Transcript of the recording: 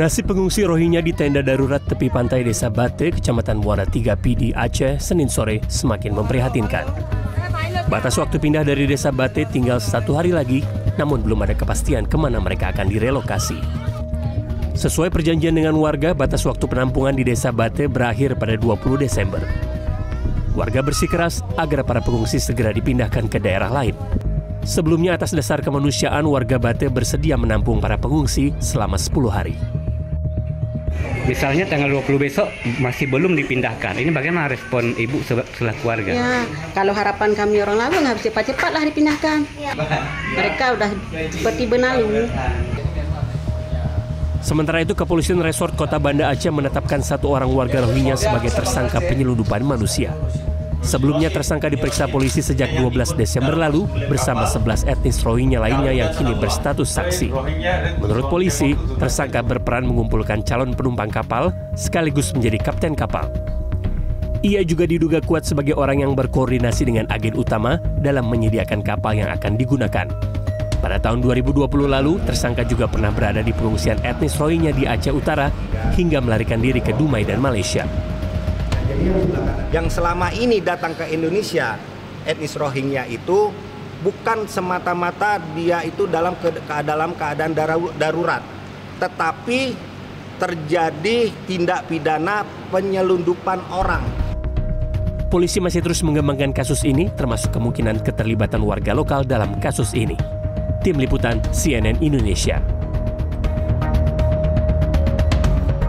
Nasib pengungsi Rohingya di tenda darurat tepi pantai Desa Bate, Kecamatan Muara 3 Pidi, Aceh, Senin sore semakin memprihatinkan. Batas waktu pindah dari Desa Bate tinggal satu hari lagi, namun belum ada kepastian ke mana mereka akan direlokasi. Sesuai perjanjian dengan warga, batas waktu penampungan di Desa Bate berakhir pada 20 Desember. Warga bersikeras agar para pengungsi segera dipindahkan ke daerah lain. Sebelumnya atas dasar kemanusiaan warga Bate bersedia menampung para pengungsi selama 10 hari. Misalnya tanggal 20 besok masih belum dipindahkan. Ini bagaimana respon ibu selaku keluarga? Ya, kalau harapan kami orang lalu nggak cepat-cepat lah dipindahkan. Mereka udah seperti benalu. Sementara itu, Kepolisian Resort Kota Banda Aceh menetapkan satu orang warga Rohingya sebagai tersangka penyelundupan manusia. Sebelumnya tersangka diperiksa polisi sejak 12 Desember lalu bersama 11 etnis Rohingya lainnya yang kini berstatus saksi. Menurut polisi, tersangka berperan mengumpulkan calon penumpang kapal sekaligus menjadi kapten kapal. Ia juga diduga kuat sebagai orang yang berkoordinasi dengan agen utama dalam menyediakan kapal yang akan digunakan. Pada tahun 2020 lalu, tersangka juga pernah berada di pengungsian etnis Rohingya di Aceh Utara hingga melarikan diri ke Dumai dan Malaysia yang selama ini datang ke Indonesia etnis Rohingya itu bukan semata-mata dia itu dalam ke, dalam keadaan darurat, tetapi terjadi tindak pidana penyelundupan orang. Polisi masih terus mengembangkan kasus ini, termasuk kemungkinan keterlibatan warga lokal dalam kasus ini. Tim Liputan CNN Indonesia.